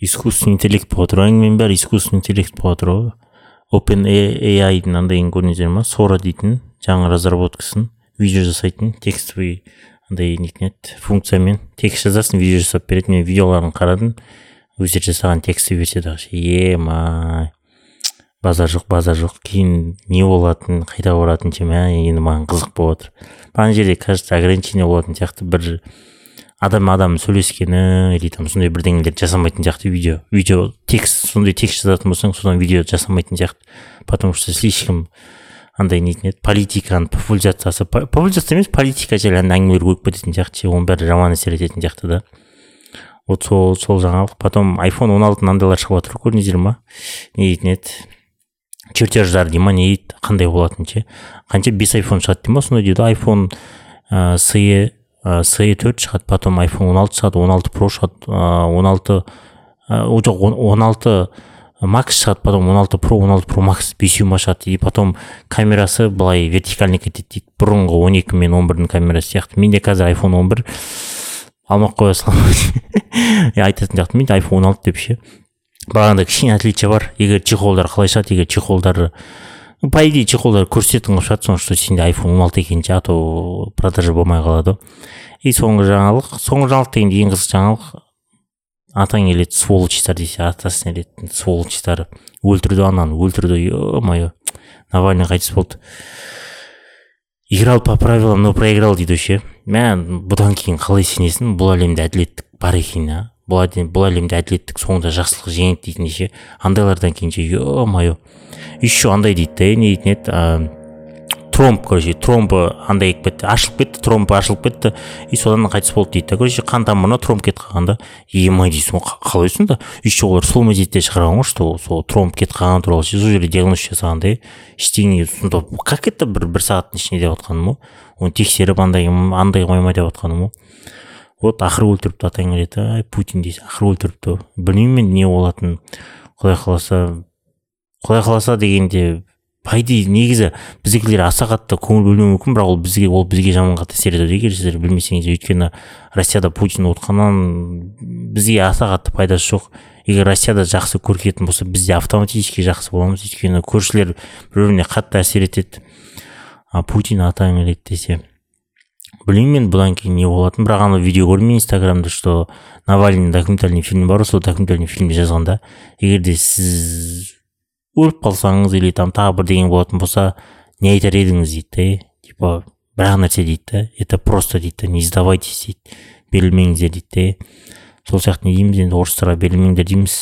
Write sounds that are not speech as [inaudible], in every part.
искусственный интеллект болып жатыр ғой әңгіменің бәрі искусственный интеллект болып жатыр ғой open aiдың андайын көрдіңіздер ма сора дейтін жаңа разработкасын видео жасайтын текстовый андай нетін еді функциямен текст жазасың видео жасап береді мен видеоларын қарадым өздері жасаған текстті берсе дағы е май базар жоқ базар жоқ кейін не болатынын қайда баратынын ше мә енді маған қызық болып жатыр ана жерде кажется ограничение болатын сияқты бір адам адам сөйлескені или там сондай бірдеңелерді жасамайтын сияқты видео. Видео текст сондай текст жазатын болсаң содан видео жасамайтын сияқты. Потому что слишком андай нетін еді политиканың популяризациясы. Популяризация емес политика жайлы әңгімелер көп кететін сияқты ше оның бәрі жаман әсер ететін сияқты да. Вот сол сол жаңалық. Потом айфон он алтының андайлар шығып жатыр көрдіңіздер ма? Не дейтін еді чертеждар дей ма не дейді қандай болатынын ше. Қанша бес айфон шығады дей ма сондай дейді. айфон ә, се се төрт шығады потом он алты шығады он алты про шығады он алты жоқ он алты макс шығады потом он алты про он алты про макс бесеу ма шығады и потом камерасы былай вертикальный кетеді дейді. Бұрынғы он екі мен он бірдің камерасы сияқты. Менде қазір айфон он бір. Алмай ақ қоя саламын [laughs] айтатын сияқтымын айфон он алты деп ше. Бағанда кішкене отличие бар. Егер чехолдар қалай шығады егер чехолдары по идее чехолдар көрсететін қылып шығады соны что сенде айфон он алты екен а то продажа болмай қалады и соңғы жаңалық соңғы жаңалық дегенде ең қызық жаңалық атаң келеді сволочьтар десе атасына келеді сволочьтары өлтірді ананы өлтірді е мое навальный қайтыс болды. Играл по правилам но проиграл дейді ше мә бұдан кейін қалай сенесің? Бұл әлемде әділеттік бар екеніне а? Бұл, бұл әлемде әділеттік соңында жақсылық жеңеді дейтін ше андайлардан кейін ше е мое еще андай дейді да не дейтін еді тромб короче тромбы андай кетіп кетті. Ашылып кетті тромбы ашылып кетті и содан қайтыс болды дейді да. Короче қан тамырына тромб кетіп қалған да емай дейсің ғой қалай да. Еще олар сол мезетте шығарған ғой что сол тромб кетіп қалғаны туралы сол жерде диагноз жасаған да ештеңе сонда как это бір бір сағаттың ішінде деп жатқаным ғой. Оны тексеріп андай андай қоймай деп жатқаным ғой. Вот ақыры өлтіріпті атаң келеді. Ай путин дейсің ақыры өлтіріпті. Білмеймін енді не болатынын. Құдай қаласа құдай қаласа дегенде по идее негізі біздікілер аса қатты көңіл бөлмеуі мүмкін бірақ ол бізге ол бізге жаман қатты әсер етеді егер сіздер білмесеңіздер. Өйткені россияда путин отқаннан бізге аса қатты пайдасы жоқ. Егер россияда жақсы көркетін болса бізде автоматически жақсы боламыз. Өйткені көршілер бір біріне қатты әсер етеді. А путин атаң келеді десе білмеймін мен бұдан кейін не болатынын. Бірақ ана видео көрдім мен инстаграмда что навальный документальный фильм бар сол документальный фильмде жазған да егер де сіз өліп қалсаңыз или там тағы бірдеңе болатын болса не айтар едіңіз дейді да типа бір ақ нәрсе дейді да это просто дейді да не сдавайтесь дейді берілмеңіздер дейді да сол сияқты не дейміз енді орыстарға берілмеңдер дейміз.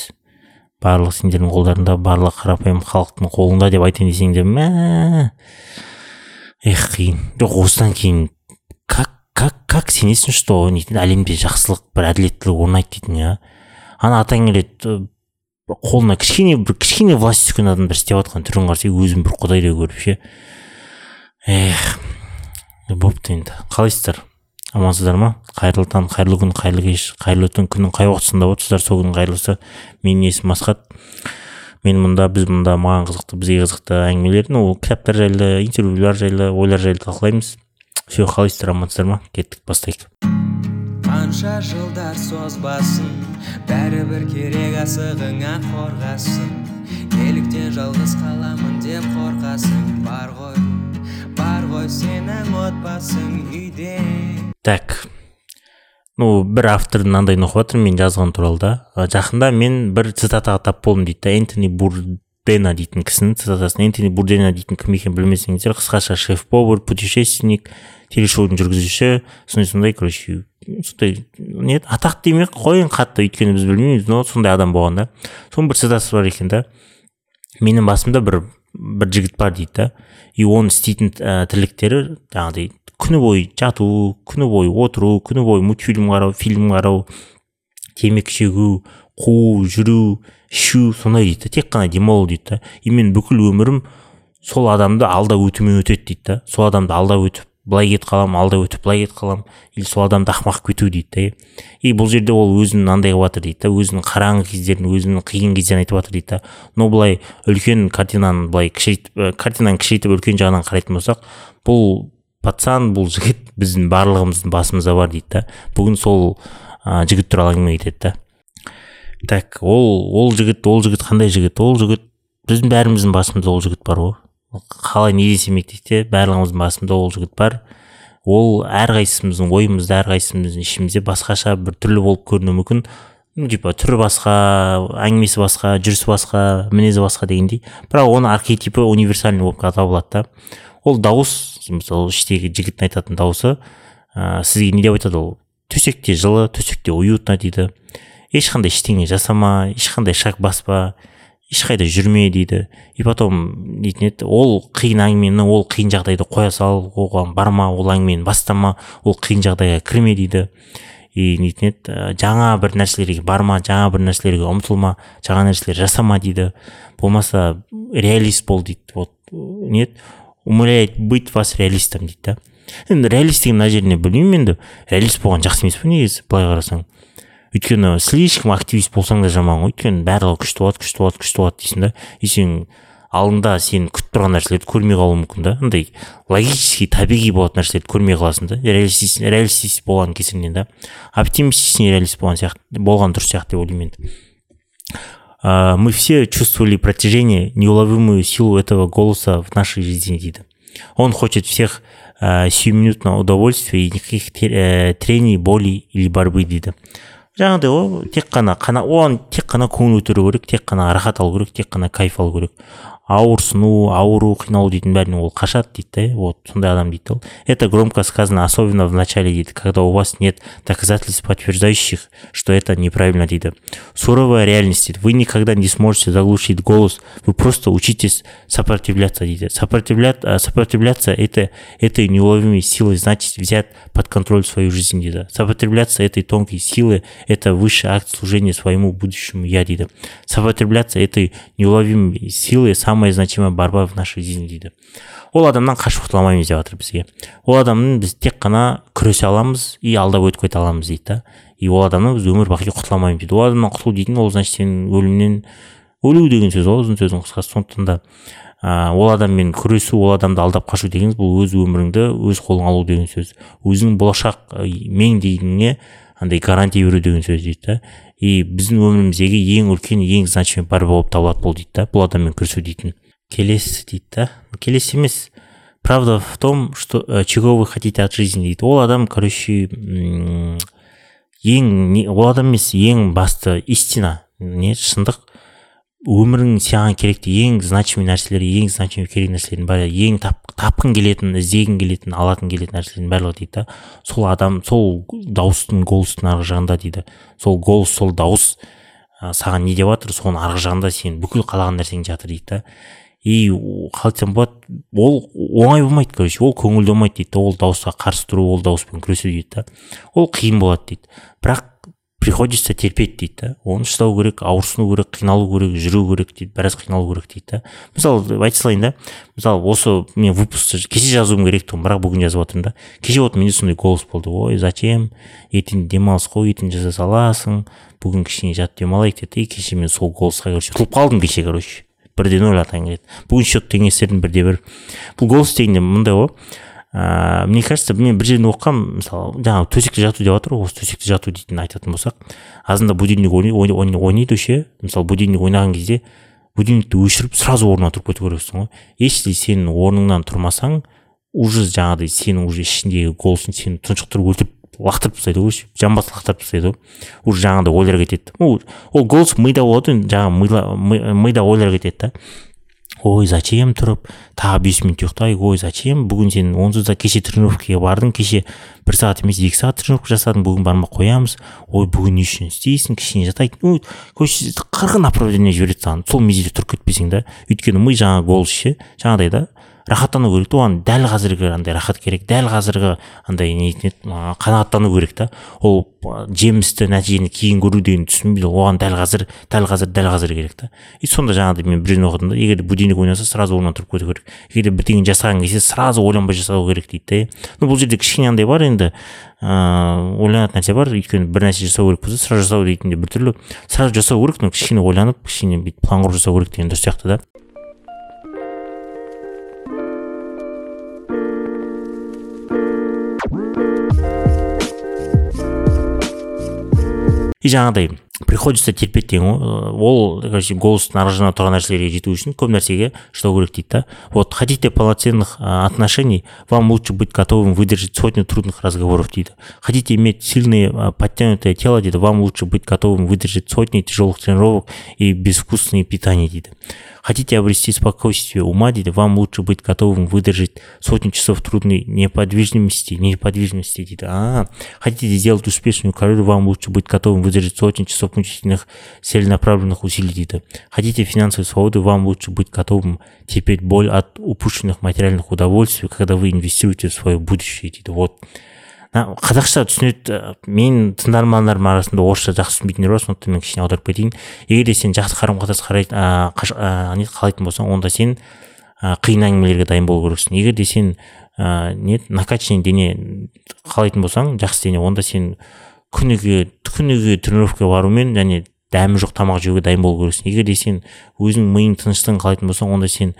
Барлық сендердің қолдарыңда барлық қарапайым халықтың қолында деп айтайын десең де мә. Эх қиын. Жоқ осыдан кейін как как как сенесің что әлемде жақсылық бір әділеттілік орнайды дейтін иә. Ана атаң келеді қолына кішкене бір кішкене власть түскен адамдар істеп жатқан түрін қараса өзін бір құдайдай көріп ше. Эх бопты енді. Қалайсыздар? Амансыздар ма? Қайырлы таң қайырлы күн қайырлы кеш қайырлы түн күннің қай уақытта тыңдап отырсыздар сол күн қайырлысы. Менің есімім асхат. Мен мұнда біз мұнда маған қызықты бізге қызықты әңгімелер. Ну кітаптар жайлы интервьюлар жайлы ойлар жайлы талқылаймыз. Все қалайсыздар? Амансыздар ма? Кеттік бастайық. Қанша жылдар созбасын бәрібір керек асығыңа қорғасын. Неліктен жалғыз қаламын деп қорқасың бар ғой бар ғой сенің отбасың үйде. Так ну бір автордың мынандайын оқып жатырмын мен жазған туралы да. Жақында мен бір цитатаға тап болдым дейді да энтони бурдена дейтін кісінің цитатасын энтони бурдена дейтін кім екенін білмесеңіздер қысқаша шеф повар путешественник телешоудың жүргізушісі сондай сондай короче сондай не атақты демей ақ қояйын қатты өйткені біз білмейміз но сондай адам болған да. Соның бір цитатасы бар екен да. Менің басымда бір бір жігіт бар дейді да. И оның істейтін ә, тірліктері жаңағыдай күні бойы жату күні бойы отыру күні бойы мультфильм қарау фильм қарау темекі шегу қуу жүру ішу сондай дейді тек қана демалу дейді да. И мен бүкіл өмірім сол адамды алдап өтумен өтеді дейді да. Сол адамды алдап өтіп былай кетіп қаламын алда өтіп былай кетіп қаламын или сол адамды ақымақ кету дейді да и бұл жерде ол өзін андай қылып жатыр дейді да өзінің қараңғы кездерін өзінің қиын кездерін айтып жатыр дейді да но былай үлкен картинаны былай кішірейтіп картинаны кішірейтіп үлкен жағынан қарайтын болсақ бұл пацан бұл жігіт біздің барлығымыздың басымызда бар дейді да бүгін сол ә, жігіт туралы әңгіме кетеді да так ол ол жігіт ол жігіт қандай жігіт? Ол жігіт біздің бәріміздің басымызда ол жігіт бар ғой. Қалай не десем дейді барлығымыздың басында ол жігіт бар. Ол әрқайсымыздың ойымызда әрқайсымыздың ішімізде басқаша бір түрлі болып көрінуі мүмкін. Ну типа түрі басқа әңгімесі басқа жүрісі басқа мінезі басқа дегендей. Бірақ оның архетипі универсальный болып табылады да. Ол дауыс мысалы іштегі жігіттің айтатын дауысы ә, сізге не деп айтады ол? Төсекте жылы төсекте уютно дейді. Ешқандай ештеңе жасама ешқандай шаг баспа. Ешқайда жүрме дейді. И потом дейтін еді ол қиын әңгімені ол қиын жағдайды қоя сал оған барма ол әңгімені бастама ол қиын жағдайға кірме дейді. И нетін еді жаңа бір нәрселерге барма жаңа бір нәрселерге ұмтылма жаңа нәрселер жасама дейді. Болмаса реалист бол дейді. Вот не умоляет быть вас реалистом дейді да. Енді реалист деген мына жеріне білмеймін енді реалист болған жақсы емес па негізі былай қарасаң. Өйткені слишком активист болсаң да жаман ғой. Өйткені барлығы күшті болады күшті болады күшті болады дейсің да. И сен алдында сен күтіп тұрған нәрселерді көрмей қалуы мүмкін да. Андай логически табиғи болатын нәрселерді көрмей қаласың да. Реалистист реалистист болған кесірінен да. Оптимистичный реалист болған сияқты болған дұрыс сияқты деп ойлаймын енді. Мы все чувствовали протяжение неуловимую силу этого голоса в нашей жизни дейді. Он хочет всех сиюминутного удовольствия и никаких э, трений боли или борьбы дейді. Жаңағыдай ғой тек қана қана оған тек қана көңіл көтеру керек тек қана рахат алу керек тек қана кайф алу керек. ауырсыну ауру қиналу дейтін бәрінен ол қашады дейді да вот сондай адам дейді ол это громко сказано особенно в начале дейді когда у вас нет доказательств подтверждающих что это неправильно дейді суровая реальность дейді вы никогда не сможете заглушить голос вы просто учитесь сопротивляться дейді сопротивляться, сопротивляться это этой неуловимой силой значит взять под контроль свою жизнь дейді сопротивляться этой тонкой силы это высший акт служения своему будущему я дейді сопротивляться этой неуловимой силой сам самая значимая борьба в нашей жизни дейді. Ол адамнан қашып құтыла алмаймыз деп жатыр бізге. Ол адамнан біз тек қана күресе аламыз и алдап өтіп кете аламыз дейді да. И ол адамнан біз өмір бақи құтыла алмаймыз дейді. Ол адамнан құтылу дейтін ол значит сенің өлімнен өлу деген сөз ғой ұзын сөздің қысқасы. Сондықтан да ә, ол адаммен күресу ол адамды алдап қашу дегеніміз бұл өз өміріңді өз қолыңа алу деген сөз. Өзіңнің болашақ меңдейіңе андай гарантия беру деген сөз дейді да. И біздің өміріміздегі ең үлкен ең значимый борьба болып табылады бұл дейді да бұл адаммен күресу дейтін. Келесі дейді да. Келесі емес. Правда в том что чего вы хотите от жизни дейді. Ол адам короче ең ол адам емес ең басты истина не шындық. Өмірің саған керекті ең значимый нәрселер ең значимый керек нәрселердің бәрі ең тап, тапқың келетін іздегің келетін алатын келетін нәрселердің барлығы дейді да. Сол адам сол дауыстың голостың арғы жағында дейді. Сол голос сол дауыс ә, саған не деп жатыр соның арғы жағында сен бүкіл қалаған нәрсең жатыр дейді да. И қалай айтсам болады ол оңай болмайды короче ол көңілді болмайды дейді ол дауысқа қарсы тұру ол дауыспен күресу дейді да. Ол қиын болады дейді. Бірақ приходится терпеть дейді да. Оны шыдау керек ауырсыну керек қиналу керек жүру керек дейді біраз қиналу керек дейді да. Мысалы айта салайын да мысалы осы мен выпускты кеше жазуым керек тұғын бірақ бүгін жазып жатырмын да. Кеше вот менде сондай голос болды. Ой зачем? Ертең демалыс қой ертең жаса саласың. Бүгін кішкене жат демалайық деді. И кеше мен сол голосқа короче ұтылып қалдым кеше короче. Бірден ойлатайын келеді бүгін счет теңестірдім бірде бір бұл голос дегенде мындай ғой. Ә, мне кажется мен бір жерден оқығанмын мысалы жаңағы төсекте жату деп жатыр ғой осы төсекте жату дейтін айтатын болсақ. Азында будильник ойнайды ше мысалы будильник ойнаған кезде будильникті өшіріп сразу орнынан тұрып кету керексің ғой. Если сен орныңнан тұрмасаң уже жаңағыдай сенің уже ішіндегі голосың сені тұншықтырып өлтіріп лақтырып тастайды ғой жамбас лақтырып тастайды ғой. Уже жаңағыдай ойлар кетеді. Ол голос мида болады енді жаңағы мида ойлар кетеді да. Ой зачем тұрып? Тағы бес минут ұйықтайық ой зачем? Бүгін сен онсыз да кеше тренировкаға бардың кеше бір сағат емес екі сағат тренировка жасадың бүгін бармай қоямыз. Ой бүгін не үшін істейсің кішкене жатайық ну короче қырық направление жібереді саған. Сол мезетте тұрып кетпесең да. Өйткені ми жаңағы голос ше жаңағыдай да рахаттану керек та оған дәл қазіргі андай рахат керек дәл қазіргі андай не қанағаттану керек та ол жемісті нәтижені кейін көру деген түсінбейді оған дәл қазір дәл қазір дәл қазір керек та и сонда жаңағыдай мен бір жерден оқыдым да егер будильник ойнаса сразу орнынан тұрып кету керек. Егер бірдеңе жасаған кезде сразу ойланбай жасау керек дейді да ну бұл жерде кішкене андай бар енді ыыы ойланатын нәрсе бар. Өйткені бір нәрсе жасау керек болса сразу жасау дейтін де біртүрлі. Сразу жасау керек но кішкене ойланып кішкене бүйтіп план құрып жасау керек деген дұрыс сияқты да. И жаңағыдай приходится терпеть деген ғой ол короче голостың арғы жағында тұрған нәрселерге жету үшін көп нәрсеге шыдау керек дейді да. Вот хотите полноценных отношений вам лучше быть готовым выдержать сотню трудных разговоров дейді. Хотите иметь сильное подтянутое тело дейді вам лучше быть готовым выдержать сотни тяжелых тренировок и безвкусное питание дейді. Хотите обрести спокойствие ума, дейді, вам лучше быть готовым выдержать сотни часов трудной неподвижности, неподвижности, дейді. А, хотите сделать успешную карьеру, вам лучше быть готовым выдержать сотни часов мучительных целенаправленных усилий, дейді. Хотите финансовой свободы, вам лучше быть готовым терпеть боль от упущенных материальных удовольствий, когда вы инвестируете в свое будущее, дейді. Вот Қазақша түсінеді мен тыңдармандарым арасында орысша жақсы түсінбейтіндер бар сондықтан мен кішкене аударып кетейін. Егер де сен жақсы қарым қатынас не қалайтын болсаң онда сен қиын әңгімелерге дайын болу керексің. Егер де сен ә, не накачанный дене қалайтын болсаң жақсы дене онда сен күніге күніге тренировкаға барумен және дәмі жоқ тамақ жеуге дайын болу керексің. Егер де сен өзіңнің миың тыныштығын қалайтын болсаң онда сен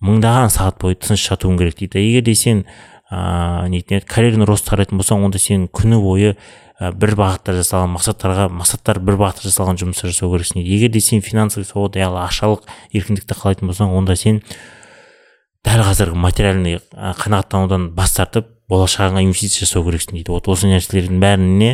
мыңдаған сағат бойы тыныш жатуың керек дейді. Егер де сен ыыы нетін еді карьерный ростты қарайтын болсаң онда сен күні бойы ә, бір бағытта жасалған мақсаттарға мақсаттар бір бағытта жасалған жұмыстар жасау керексің егер де сен финансовый свобода яғни ақшалық еркіндікті қалайтын болсаң онда сен дәл қазіргі материальный қанағаттанудан бас тартып болашағыңа инвестиция жасау керексің дейді. Вот осы нәрселердің бәріне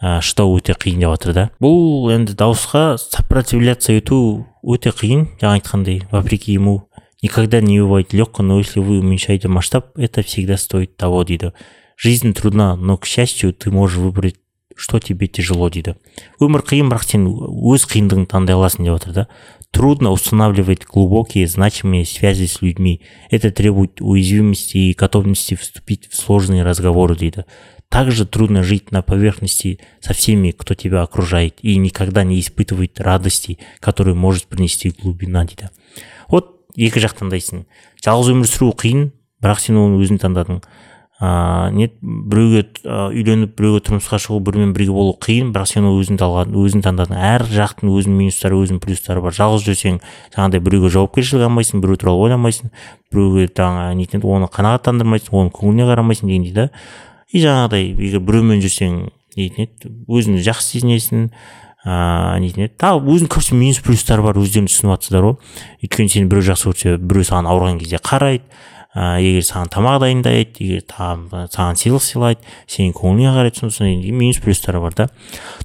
ә, шыдау өте қиын деп жатыр да. Бұл енді дауысқа сопротивляться ету өте қиын жаңа айтқандай вопреки ему. Никогда не бывает легко, но если вы уменьшаете масштаб, это всегда стоит того, дейді. Жизнь трудна, но, к счастью, ты можешь выбрать что тебе тяжело дейді өмір қиын бірақ сен өз қиындығыңды таңдай аласың деп жатыр да трудно устанавливать глубокие значимые связи с людьми это требует уязвимости и готовности вступить в сложные разговоры дейді также трудно жить на поверхности со всеми, кто тебя окружает, и никогда не испытывать радости, которую может принести глубина дейді вот екі жақ таңдайсың. Жалғыз өмір сүру қиын бірақ сен оны өзің таңдадың. Ыыы не біреуге үйленіп біреуге тұрмысқа шығу бірімен бірге болу қиын бірақ сен оны өзің талғадың өзің таңдадың. Әр жақтың өзінің минустары өзінің плюстары бар. Жалғыз жүрсең жаңағыдай біреуге жауапкершілік алмайсың біреу туралы ойламайсың біреуге нетеді оны қанағаттандырмайсың оның көңіліне қарамайсың дегендей да и жаңағыдай егер біреумен жүрсең нетін еді өзіңді жақсы сезінесің ыыы нетін еді тағы өзінің көбісі минус плюстары бар өздерің түсініп жатсыздар ғой. Өйткені сені біреу жақсы көрсе біреу саған ауырған кезде қарайды. Ә, егер саған тамақ дайындайды егер саған сыйлық сыйлайды сенің көңіліңе қарайды сосын минус плюстары бар да.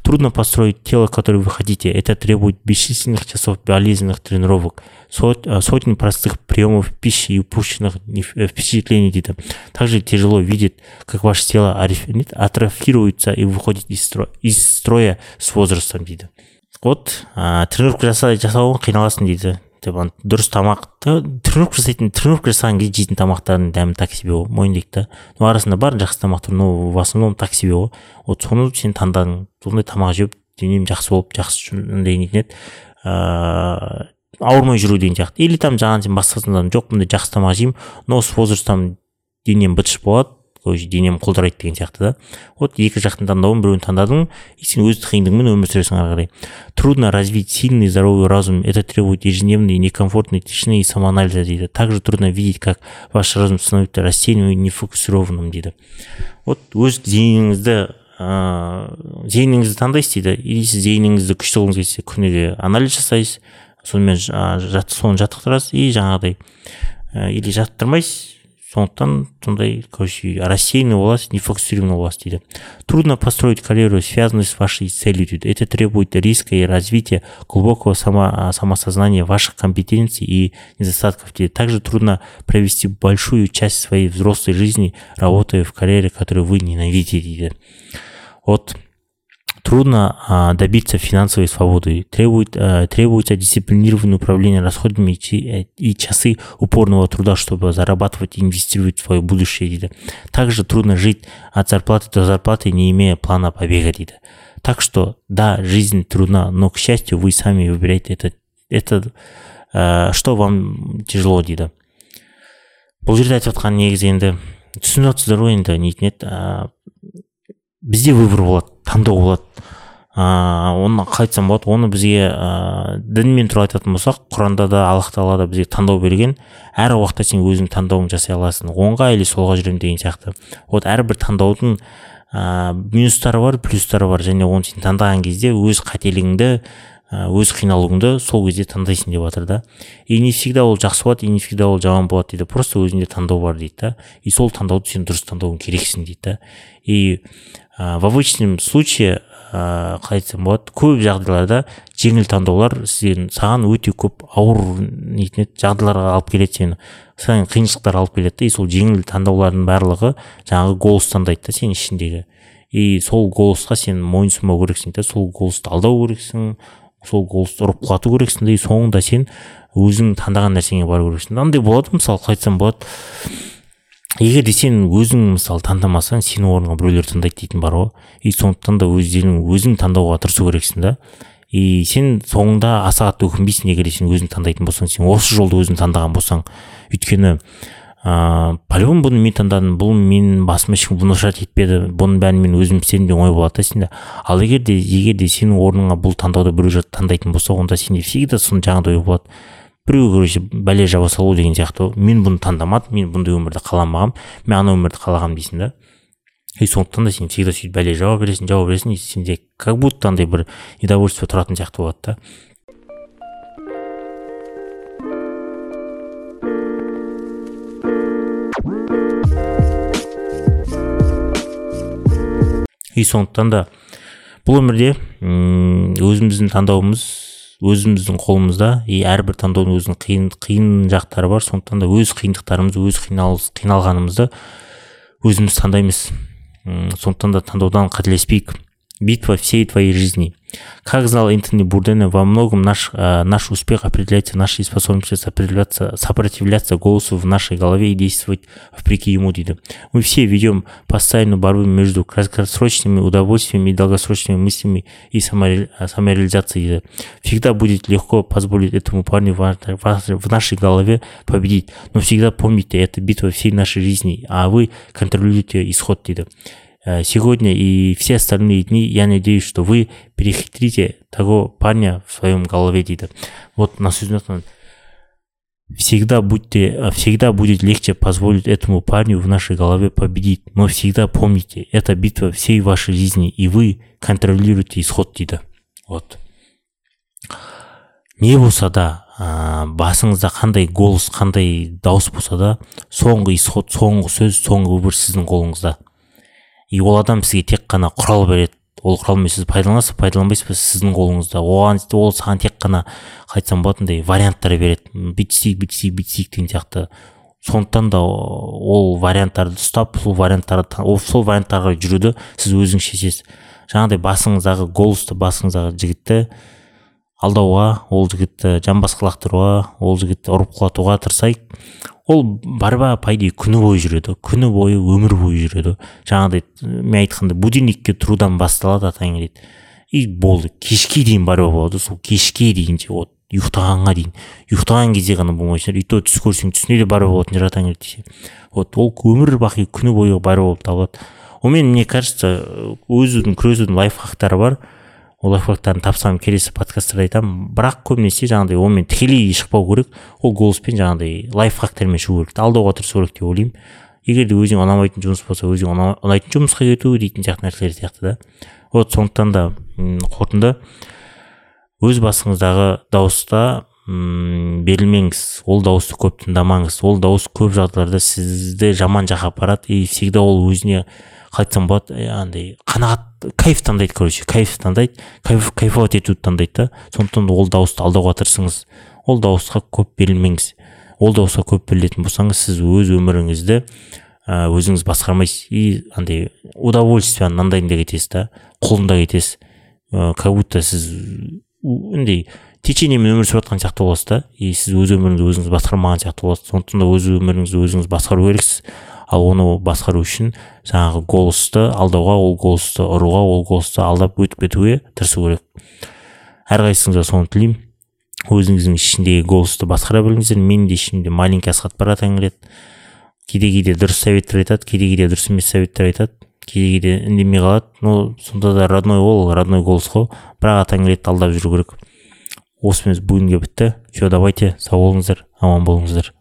Трудно построить тело которое вы хотите. Это требует бесчисленных часов болезненных тренировок сотни простых приемов пищи и упущенных э, впечатлений дейді также тяжело видеть как ваше тело атрофируется и выходит из строя, из строя с возрастом дейді вот ә, тренировка жаса жасау қиналасың дейді деп дұрыс тамақ тренировка жасайтын тренировка жасаған кезде жейтін тамақтардың дәмі так себе ғой мойындайық та ну арасында бар жақсы тамақтар но в основном так себе ғой вот соны сен таңдадың. Сондай тамақ жеп денем жақсы болып жақсы андай нетін еді ыыы ауырмай жүру деген сияқты. Или там жаңағы сен басқасынан жоқ мындай жақсы тамақ жеймін но с возрастом денем быт болады. Короче денем құлдырайды деген сияқты да. Вот екі жақтың таңдауын біреуін таңдадың и сен өз қиындығыңмен өмір сүресің ары қарай. Трудно развить сильный здоровый разум. Это требует ежедневной некомфортной тишины и самоанализа дейді. Также трудно видеть как ваш разум становится рассеянным и нефокусированным дейді. Вот өз зейініңізді ыыы зейініңізді таңдайсыз дейді. Или сіз зейініңізді күшті қылғыңыз келсе күніге анализ жасайсыз сонымен соны жаттықтырасыз и жаңағыдай или жаттықтырмайсыз сондықтан сондай короче рассеянный боласыз нефокусированный боласыз дейді трудно построить карьеру связанную с вашей целью дейді это требует риска и развития глубокого само, самосознания ваших компетенций и недостатков дейді также трудно провести большую часть своей взрослой жизни работая в карьере которую вы ненавидите дейді вот Трудно а, добиться финансовой свободы. Требует, а, требуется дисциплинированное управление расходами и, и часы упорного труда, чтобы зарабатывать и инвестировать в свое будущее. Дейді. Также трудно жить от зарплаты до зарплаты, не имея плана побега. Дейді. Так что, да, жизнь трудна, но, к счастью, вы сами выбираете это, это ә, что вам тяжело дейді бұл жерде айтып жатқан негізі енді түсініп жатсыздар ғой енді нетін еді бізде выбор болады таңдау болады. Ыыы оны қалай айтсам болады. Оны бізге ыыы дінмен туралы айтатын болсақ құранда да аллах тағала да бізге таңдау берген. Әр уақытта сен өзің таңдауыңды жасай аласың. Оңға или солға жүремін деген сияқты. Вот әрбір таңдаудың ә, минустары бар плюстары бар. Және оны сен таңдаған кезде өз қателігіңді өз қиналуыңды сол кезде таңдайсың деп жатыр да. И не всегда ол жақсы болады и не всегда ол жаман болады дейді. Просто өзіңде таңдау бар дейді да. И сол таңдауды сен дұрыс таңдауың керексің дейді да. И ә, в обычном случае ыыы қалай айтсам болады көп жағдайларда жеңіл таңдаулар сен саған өте көп ауыр нетін жағдайларға алып келеді сені саған қиыншылықтар алып келеді. Да и сол жеңіл таңдаулардың барлығы жаңағы голос таңдайды да сенің ішіндегі и сол голосқа сен мойынсұнбау керексің да сол голосты алдау керексің сол голосты ұрып құлату керексің да и соңында сен өзің таңдаған нәрсеңе бару керексің. Андай болады мысалы қалай айтсам болады егер де сен өзің мысалы таңдамасаң сенің орныңа біреулер таңдайды дейтін бар ғой. И сондықтан да өздерің өзің таңдауға тырысу керексің да. И сен соңында аса қатты өкінбейсің егер де сен өзің таңдайтын болсаң сен осы жолды өзің таңдаған болсаң. Өйткені ыыы по любому бұны мен таңдадым бұл менің басыма ешкім внушать етпеді бұның бәрін мен өзім істедім деген ой болады да сенде. Ал егер де егер де сенің орныңа бұл таңдауды біреу таңдайтын болса онда сенде всегда соның жаңағыдай ой болады. Біреу короче бәле жаба салу деген сияқты мен бұны таңдамадым мен бұндай өмірді қаламағанмын мен ана өмірді қалағанмын дейсің да. И сондықтан да сен всегда сөйтіп бәле жауа бересің жауа бересің и сенде как будто андай бір недовольство тұратын сияқты болады да. И сондықтан да бұл өмірде өзіміздің таңдауымыз өзіміздің қолымызда и әрбір таңдаудың өзінің қиын қиын жақтары бар. Сондықтан да өз қиындықтарымызды өз қиналғанымызды өзіміз таңдаймыз. Сондықтан да таңдаудан қателеспейік. битва всей твоей жизни Как знал Энтони Бурдена, во многом наш, э, наш успех определяется нашей способностью сопротивляться, сопротивляться голосу в нашей голове и действовать вопреки ему, дейді. Мы все ведем постоянную борьбу между краткосрочными удовольствиями и долгосрочными мыслями и самореализацией, дейді. Всегда будет легко позволить этому парню в, в нашей голове победить. Но всегда помните, это битва всей нашей жизни, а вы контролируете исход, дейді. Э, сегодня и все остальные дни я надеюсь, что вы перехитрите того парня в своем голове, дейді вот на сөзін всегда будьте э, всегда будет легче позволить этому парню в нашей голове победить. Но всегда помните это битва всей вашей жизни и вы контролируете исход дейді вот. Не болса да ә, басыңызда қандай голос қандай дауыс болса да соңғы исход соңғы сөз соңғы өмір сіздің қолыңызда. И ол адам сізге тек қана құрал береді. Ол құралмен сіз пайдаланасыз пайдаланбайсыз ба сіздің қолыңызда? Оған ол саған тек қана қалай айтсам болады андай варианттар береді. Істейік бүйтіп істейік деген сияқты. Сондықтан да ол варианттарды ұстап сол варианттарды сол варианттарға жүруді сіз өзіңіз шешесіз. Жаңағыдай басыңыздағы голосты басыңыздағы жігітті алдауға ол жігітті жамбасқа лақтыруға ол жігітті ұрып құлатуға тырысайық. Ол барба по идее күні бойы жүреді күні бойы өмір бойы жүреді. Жаңағыдай мен айтқандай будильникке тұрудан басталады атаң дейді и болды кешке дейін барба болады сол кешке дейін вот ұйықтағанға дейін. Ұйықтаған кезде ғана болмайтын шығар и то түс көрсең түсіне де барба болатын шығар атаң десе. Вот ол өмір бақи күні бойы барба болып табылады. Онымен мне кажется өзінің күресудің лайфхактары бар. Ол лайфхактарын тапсам келесі подкасттарда айтамын бірақ көбінесе жаңағыдай онымен тікелей шықпау керек. Ол голоспен жаңағыдай лайфхактармен шығу керек. Алдауға тырысу керек деп ойлаймын. Егер де өзіңе ұнамайтын жұмыс болса өзіңе ұнайтын жұмысқа кету дейтін сияқты нәрселер сияқты да. Вот сондықтан да қорытынды. Өз басыңыздағы дауыста м берілмеңіз ол дауысты көп тыңдамаңыз. Ол дауыс көп жағдайларда сізді жаман жаққа апарады. И всегда ол өзіне қалай айтсам болады андай қанағат кайф таңдайды короче кайф таңдайды кайф кайфовать етуді таңдайды да. Сондықтан ол дауысты алдауға тырысыңыз. Ол дауысқа көп берілмеңіз. Ол дауысқа көп берілетін болсаңыз сіз өз өміріңізді өзіңіз басқармайсыз. И андай удовольствияны андайында кетесіз да құлында кетесіз. Ә, как будто сіз андай течениемен өмір сүріп жатқан сияқты боласыз да. И сіз өз өміріңізді өзіңіз басқармаған сияқты боласыз. Сондықтан да өз өміріңізді өзіңіз басқару керексіз. Ал оны басқару үшін жаңағы голосты алдауға ол голосты ұруға ол голосты алдап өтіп кетуге тырысу керек. Әрқайсыңызға соны тілеймін. Өзіңіздің ішіндегі голосты басқара біліңіздер. Менің де ішімде маленький асхат бар келеді. Кейде кейде дұрыс советтер айтады кейде кейде дұрыс емес советтер айтады кейде кейде үндемей қалады. Но сонда да родной ол родной голос қой. Бірақ атаң келеді алдап жүру керек. Осымен бүгінге бітті. Все давайте сау болыңыздар аман болыңыздар.